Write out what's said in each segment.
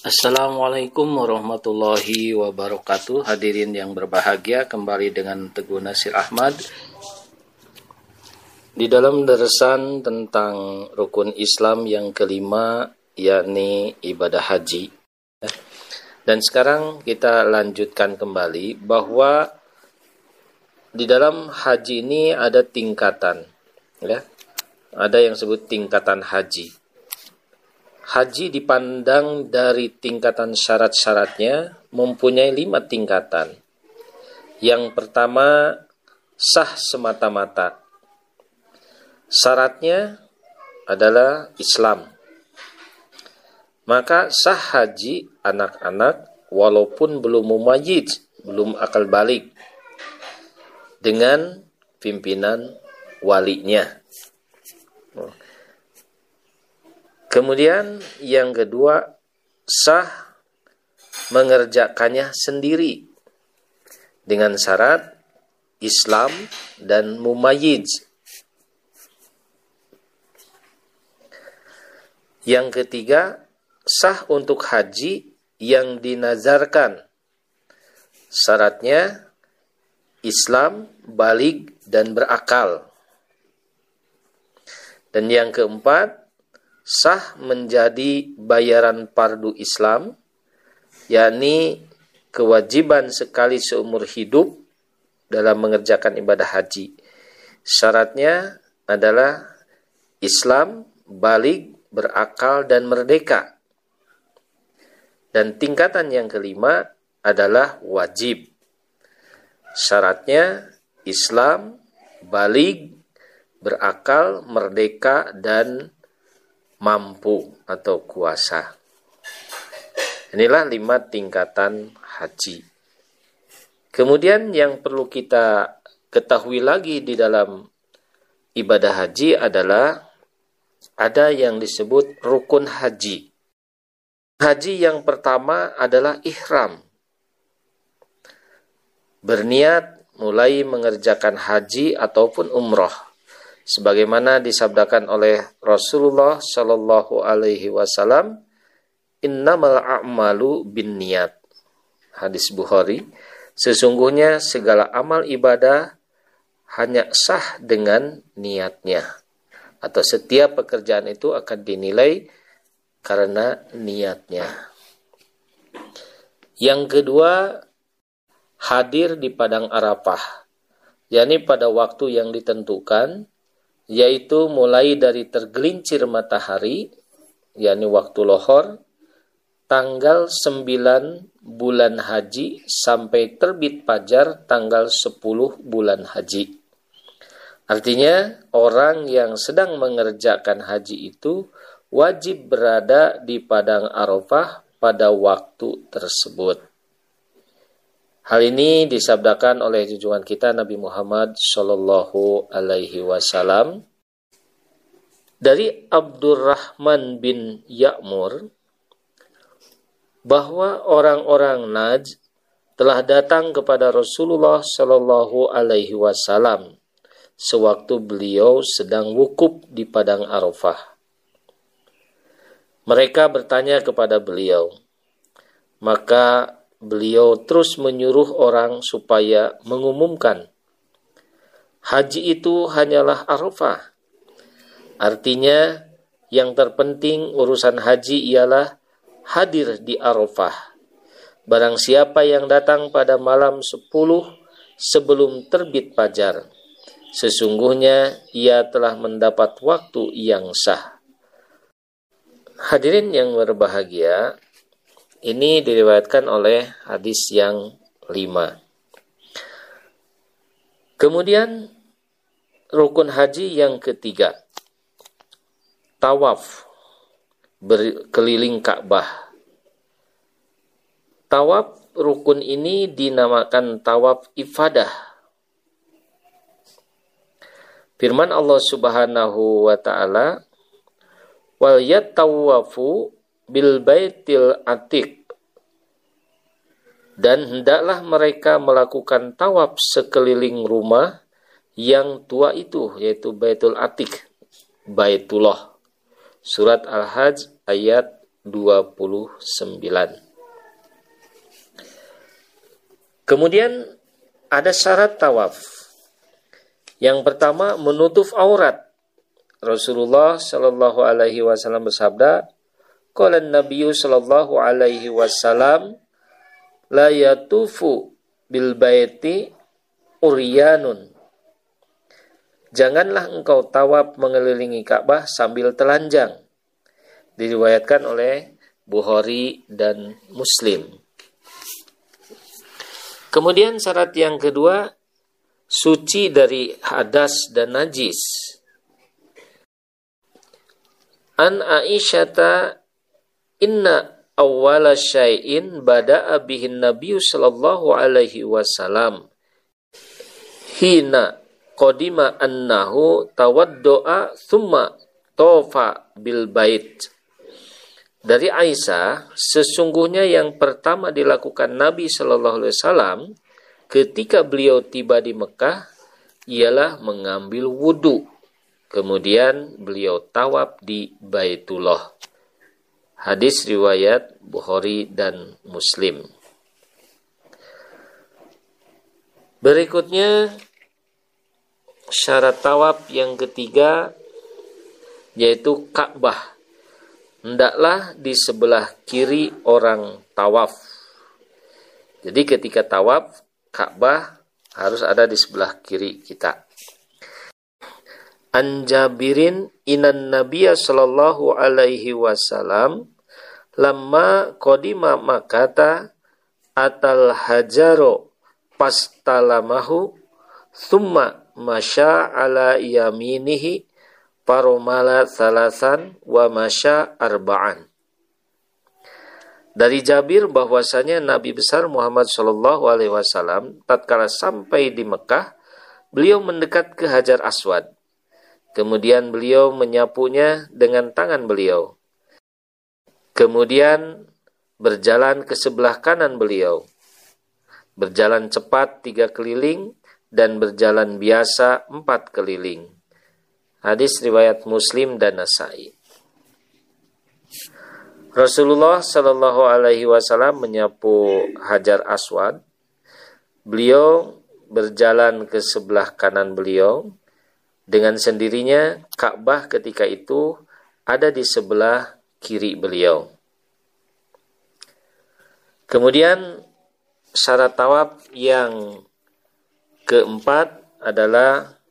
Assalamualaikum warahmatullahi wabarakatuh. Hadirin yang berbahagia Kembali dengan Teguh Nasir Ahmad. Di dalam deresan tentang Rukun Islam yang kelima Yakni ibadah haji. Dan sekarang kita lanjutkan kembali Bahwa Di dalam haji ini ada tingkatan ya. Ada yang sebut tingkatan haji haji dipandang dari tingkatan syarat-syaratnya mempunyai lima tingkatan. Yang pertama, sah semata-mata. Syaratnya adalah Islam. Maka sah haji anak-anak walaupun belum mumayyiz, belum akal balik dengan pimpinan walinya. Kemudian yang kedua sah mengerjakannya sendiri dengan syarat Islam dan mumayyiz. Yang ketiga sah untuk haji yang dinazarkan. Syaratnya Islam, balik dan berakal. Dan yang keempat sah menjadi bayaran fardu Islam, yakni kewajiban sekali seumur hidup dalam mengerjakan ibadah haji. Syaratnya adalah Islam, balik, berakal, dan merdeka. Dan tingkatan yang kelima adalah wajib. Syaratnya Islam, balik, berakal, merdeka, dan mampu atau kuasa. Inilah lima tingkatan haji. Kemudian yang perlu kita ketahui lagi di dalam ibadah haji adalah ada yang disebut rukun haji. Haji yang pertama adalah ihram. Berniat mulai mengerjakan haji ataupun umroh sebagaimana disabdakan oleh Rasulullah Shallallahu Alaihi Wasallam innamal a'malu bin niat hadis Bukhari sesungguhnya segala amal ibadah hanya sah dengan niatnya atau setiap pekerjaan itu akan dinilai karena niatnya. Yang kedua hadir di padang Arafah yakni pada waktu yang ditentukan yaitu mulai dari tergelincir matahari yakni waktu lohor tanggal 9 bulan haji sampai terbit fajar tanggal 10 bulan haji. Artinya orang yang sedang mengerjakan haji itu wajib berada di padang Arafah pada waktu tersebut. Hal ini disabdakan oleh junjungan kita Nabi Muhammad Shallallahu Alaihi Wasallam dari Abdurrahman bin Ya'mur bahwa orang-orang Najd telah datang kepada Rasulullah Shallallahu Alaihi Wasallam sewaktu beliau sedang wukuf di padang Arafah. Mereka bertanya kepada beliau, maka beliau terus menyuruh orang supaya mengumumkan haji itu hanyalah Arafah. Artinya yang terpenting urusan haji ialah hadir di Arafah. Barang siapa yang datang pada malam 10 sebelum terbit fajar, sesungguhnya ia telah mendapat waktu yang sah. Hadirin yang berbahagia, ini diriwayatkan oleh hadis yang lima. Kemudian rukun haji yang ketiga. Tawaf berkeliling Ka'bah. Tawaf rukun ini dinamakan tawaf ifadah. Firman Allah Subhanahu wa taala, "Wal yatawafu bil baitil atik dan hendaklah mereka melakukan tawaf sekeliling rumah yang tua itu yaitu Baitul Atik Baitullah Surat Al-Hajj ayat Kemudian ada syarat tawaf. Yang pertama menutup aurat. Rasulullah Shallallahu alaihi wasallam bersabda, Qala Nabi sallallahu alaihi wasallam la yatufu bil baiti uryanun. Janganlah engkau tawaf mengelilingi Ka'bah sambil telanjang. Diriwayatkan oleh Bukhari dan Muslim. Kemudian syarat yang kedua suci dari hadas dan najis. An Aisyata Inna awwala syai'in bada'a bihin Nabi sallallahu alaihi wasallam. Hina qadima annahu tawaddoa thumma tofa bil bait. Dari Aisyah sesungguhnya yang pertama dilakukan Nabi Shallallahu Alaihi Wasallam ketika beliau tiba di Mekah ialah mengambil wudhu kemudian beliau tawaf di Baitullah Hadis riwayat Bukhari dan Muslim. Berikutnya syarat tawaf yang ketiga yaitu Ka'bah. Hendaklah di sebelah kiri orang tawaf. Jadi ketika tawaf, Ka'bah harus ada di sebelah kiri kita. An Jabirin inan Nabiya sallallahu alaihi wasallam lamma qadima makata atal hajaro pastalamahu thumma masya ala yaminihi paromala salasan wa masya arba'an dari Jabir bahwasanya Nabi besar Muhammad Shallallahu Alaihi Wasallam tatkala sampai di Mekah, beliau mendekat ke Hajar Aswad. Kemudian beliau menyapunya dengan tangan beliau. Kemudian berjalan ke sebelah kanan beliau. Berjalan cepat tiga keliling dan berjalan biasa empat keliling. Hadis riwayat Muslim dan Nasai. Rasulullah Shallallahu Alaihi Wasallam menyapu Hajar Aswad. Beliau berjalan ke sebelah kanan beliau dengan sendirinya Ka'bah ketika itu ada di sebelah kiri beliau. Kemudian syarat tawaf yang keempat adalah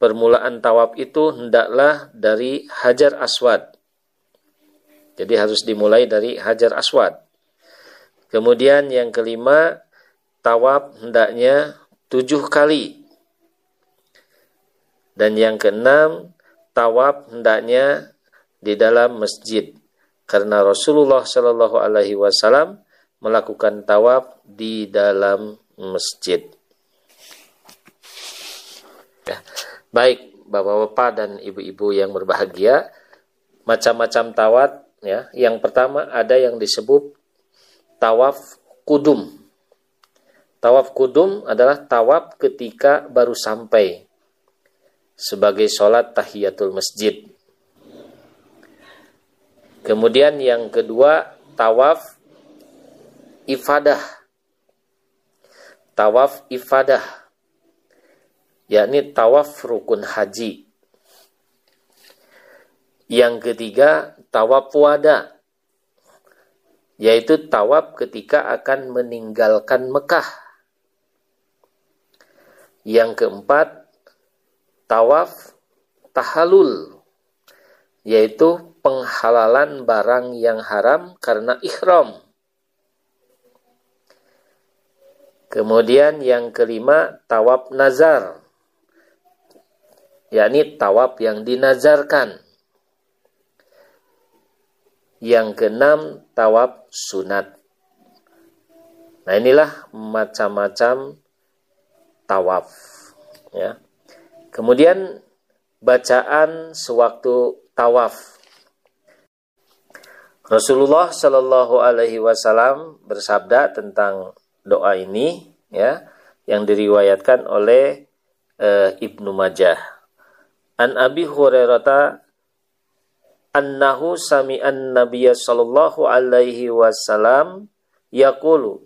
permulaan tawaf itu hendaklah dari Hajar Aswad. Jadi harus dimulai dari Hajar Aswad. Kemudian yang kelima, tawaf hendaknya tujuh kali dan yang keenam, tawaf hendaknya di dalam masjid karena Rasulullah Shallallahu alaihi wasallam melakukan tawaf di dalam masjid. Ya. Baik, Bapak-bapak dan ibu-ibu yang berbahagia, macam-macam tawaf ya. Yang pertama ada yang disebut tawaf kudum. Tawaf kudum adalah tawaf ketika baru sampai sebagai sholat tahiyatul masjid. Kemudian yang kedua, tawaf ifadah. Tawaf ifadah, yakni tawaf rukun haji. Yang ketiga, tawaf wada, yaitu tawaf ketika akan meninggalkan Mekah. Yang keempat, tawaf tahalul yaitu penghalalan barang yang haram karena ihram. Kemudian yang kelima tawaf nazar yakni tawaf yang dinazarkan. Yang keenam tawaf sunat. Nah inilah macam-macam tawaf ya. Kemudian bacaan sewaktu tawaf. Rasulullah Shallallahu Alaihi Wasallam bersabda tentang doa ini, ya, yang diriwayatkan oleh e, Ibnu Majah. An Abi Hurairah annahu sami'an nabiyya sallallahu alaihi wasallam yaqulu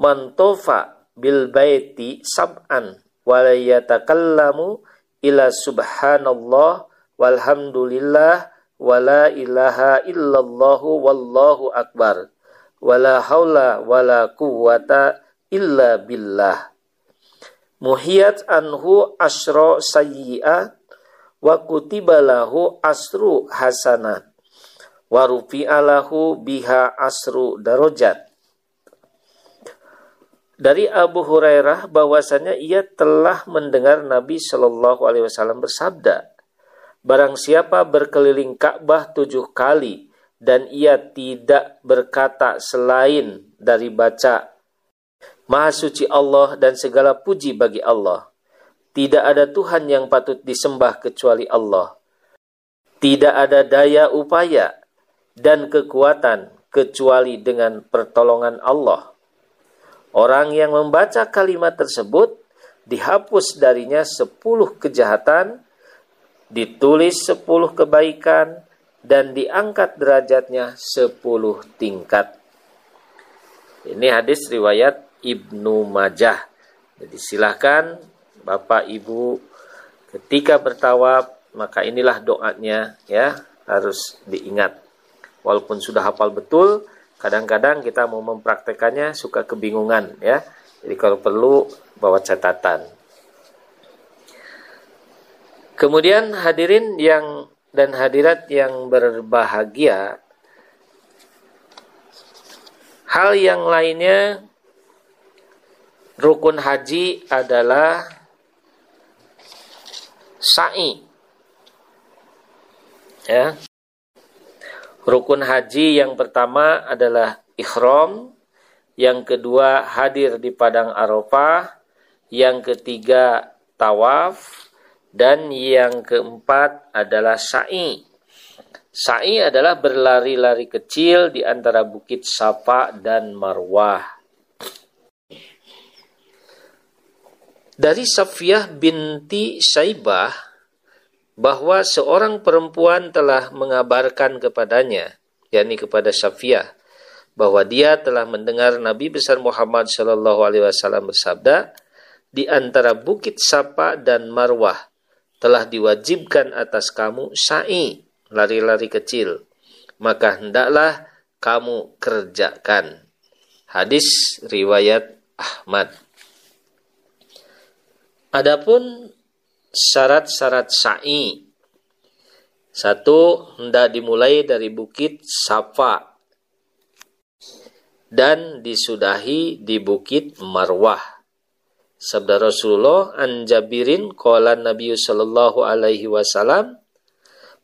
man tofa bil baiti sab'an wa la yatakallamu ila subhanallah walhamdulillah wa la ilaha illallah wallahu akbar wa la haula wa la quwwata illa billah. Muhiyat anhu asra sayyi'at wa kutibalahu asru hasanat wa rufi'alahu biha asru darajat dari Abu Hurairah bahwasanya ia telah mendengar Nabi Shallallahu Alaihi Wasallam bersabda, Barang siapa berkeliling Ka'bah tujuh kali dan ia tidak berkata selain dari baca Maha suci Allah dan segala puji bagi Allah. Tidak ada Tuhan yang patut disembah kecuali Allah. Tidak ada daya upaya dan kekuatan kecuali dengan pertolongan Allah. Orang yang membaca kalimat tersebut dihapus darinya sepuluh kejahatan, ditulis sepuluh kebaikan, dan diangkat derajatnya sepuluh tingkat. Ini hadis riwayat Ibnu Majah. Jadi silahkan Bapak Ibu ketika bertawab maka inilah doanya ya harus diingat. Walaupun sudah hafal betul, kadang-kadang kita mau mempraktekannya suka kebingungan ya. Jadi kalau perlu bawa catatan. Kemudian hadirin yang dan hadirat yang berbahagia, hal yang lainnya rukun haji adalah sa'i. Ya. Rukun haji yang pertama adalah ikhram, yang kedua hadir di padang Arafah, yang ketiga tawaf, dan yang keempat adalah sa'i. Sa'i adalah berlari-lari kecil di antara bukit Safa dan Marwah. Dari Safiyah binti Saibah bahwa seorang perempuan telah mengabarkan kepadanya, yakni kepada Safiyah, bahwa dia telah mendengar Nabi besar Muhammad Shallallahu Alaihi Wasallam bersabda, di antara bukit Sapa dan Marwah telah diwajibkan atas kamu sa'i, lari-lari kecil, maka hendaklah kamu kerjakan. Hadis riwayat Ahmad. Adapun syarat-syarat sa'i satu hendak dimulai dari bukit Safa dan disudahi di bukit Marwah. Sabda Rasulullah an Jabirin qala Nabi sallallahu alaihi wasallam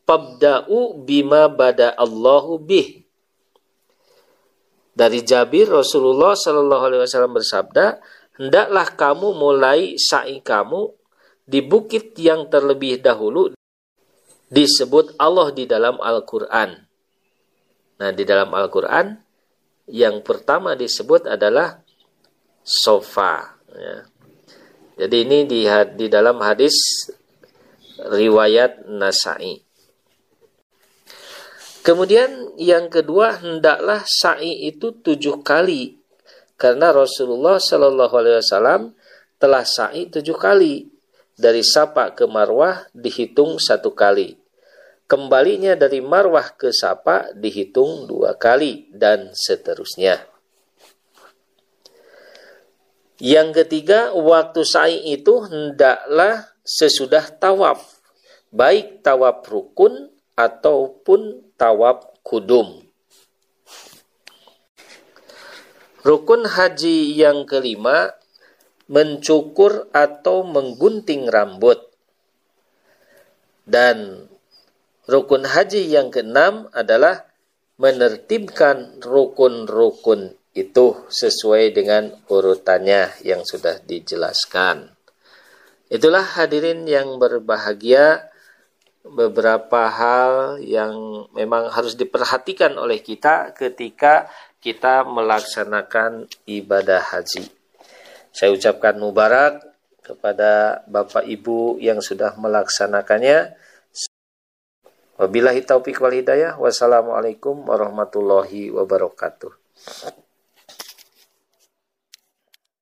Pabda'u bima bada Allahu bih. Dari Jabir Rasulullah sallallahu alaihi wasallam bersabda, hendaklah kamu mulai sa'i kamu di bukit yang terlebih dahulu disebut Allah di dalam Al-Quran. Nah, di dalam Al-Quran yang pertama disebut adalah sofa. Ya. Jadi ini di, di dalam hadis riwayat Nasai. Kemudian yang kedua hendaklah sa'i itu tujuh kali karena Rasulullah Shallallahu Alaihi Wasallam telah sa'i tujuh kali dari Sapa ke Marwah dihitung satu kali. Kembalinya dari Marwah ke Sapa dihitung dua kali dan seterusnya. Yang ketiga, waktu sa'i itu hendaklah sesudah tawaf, baik tawaf rukun ataupun tawaf kudum. Rukun haji yang kelima mencukur atau menggunting rambut. Dan rukun haji yang keenam adalah menertibkan rukun-rukun itu sesuai dengan urutannya yang sudah dijelaskan. Itulah hadirin yang berbahagia beberapa hal yang memang harus diperhatikan oleh kita ketika kita melaksanakan ibadah haji. Saya ucapkan mubarak kepada Bapak Ibu yang sudah melaksanakannya. Wabillahi taufiq wal hidayah. Wassalamualaikum warahmatullahi wabarakatuh.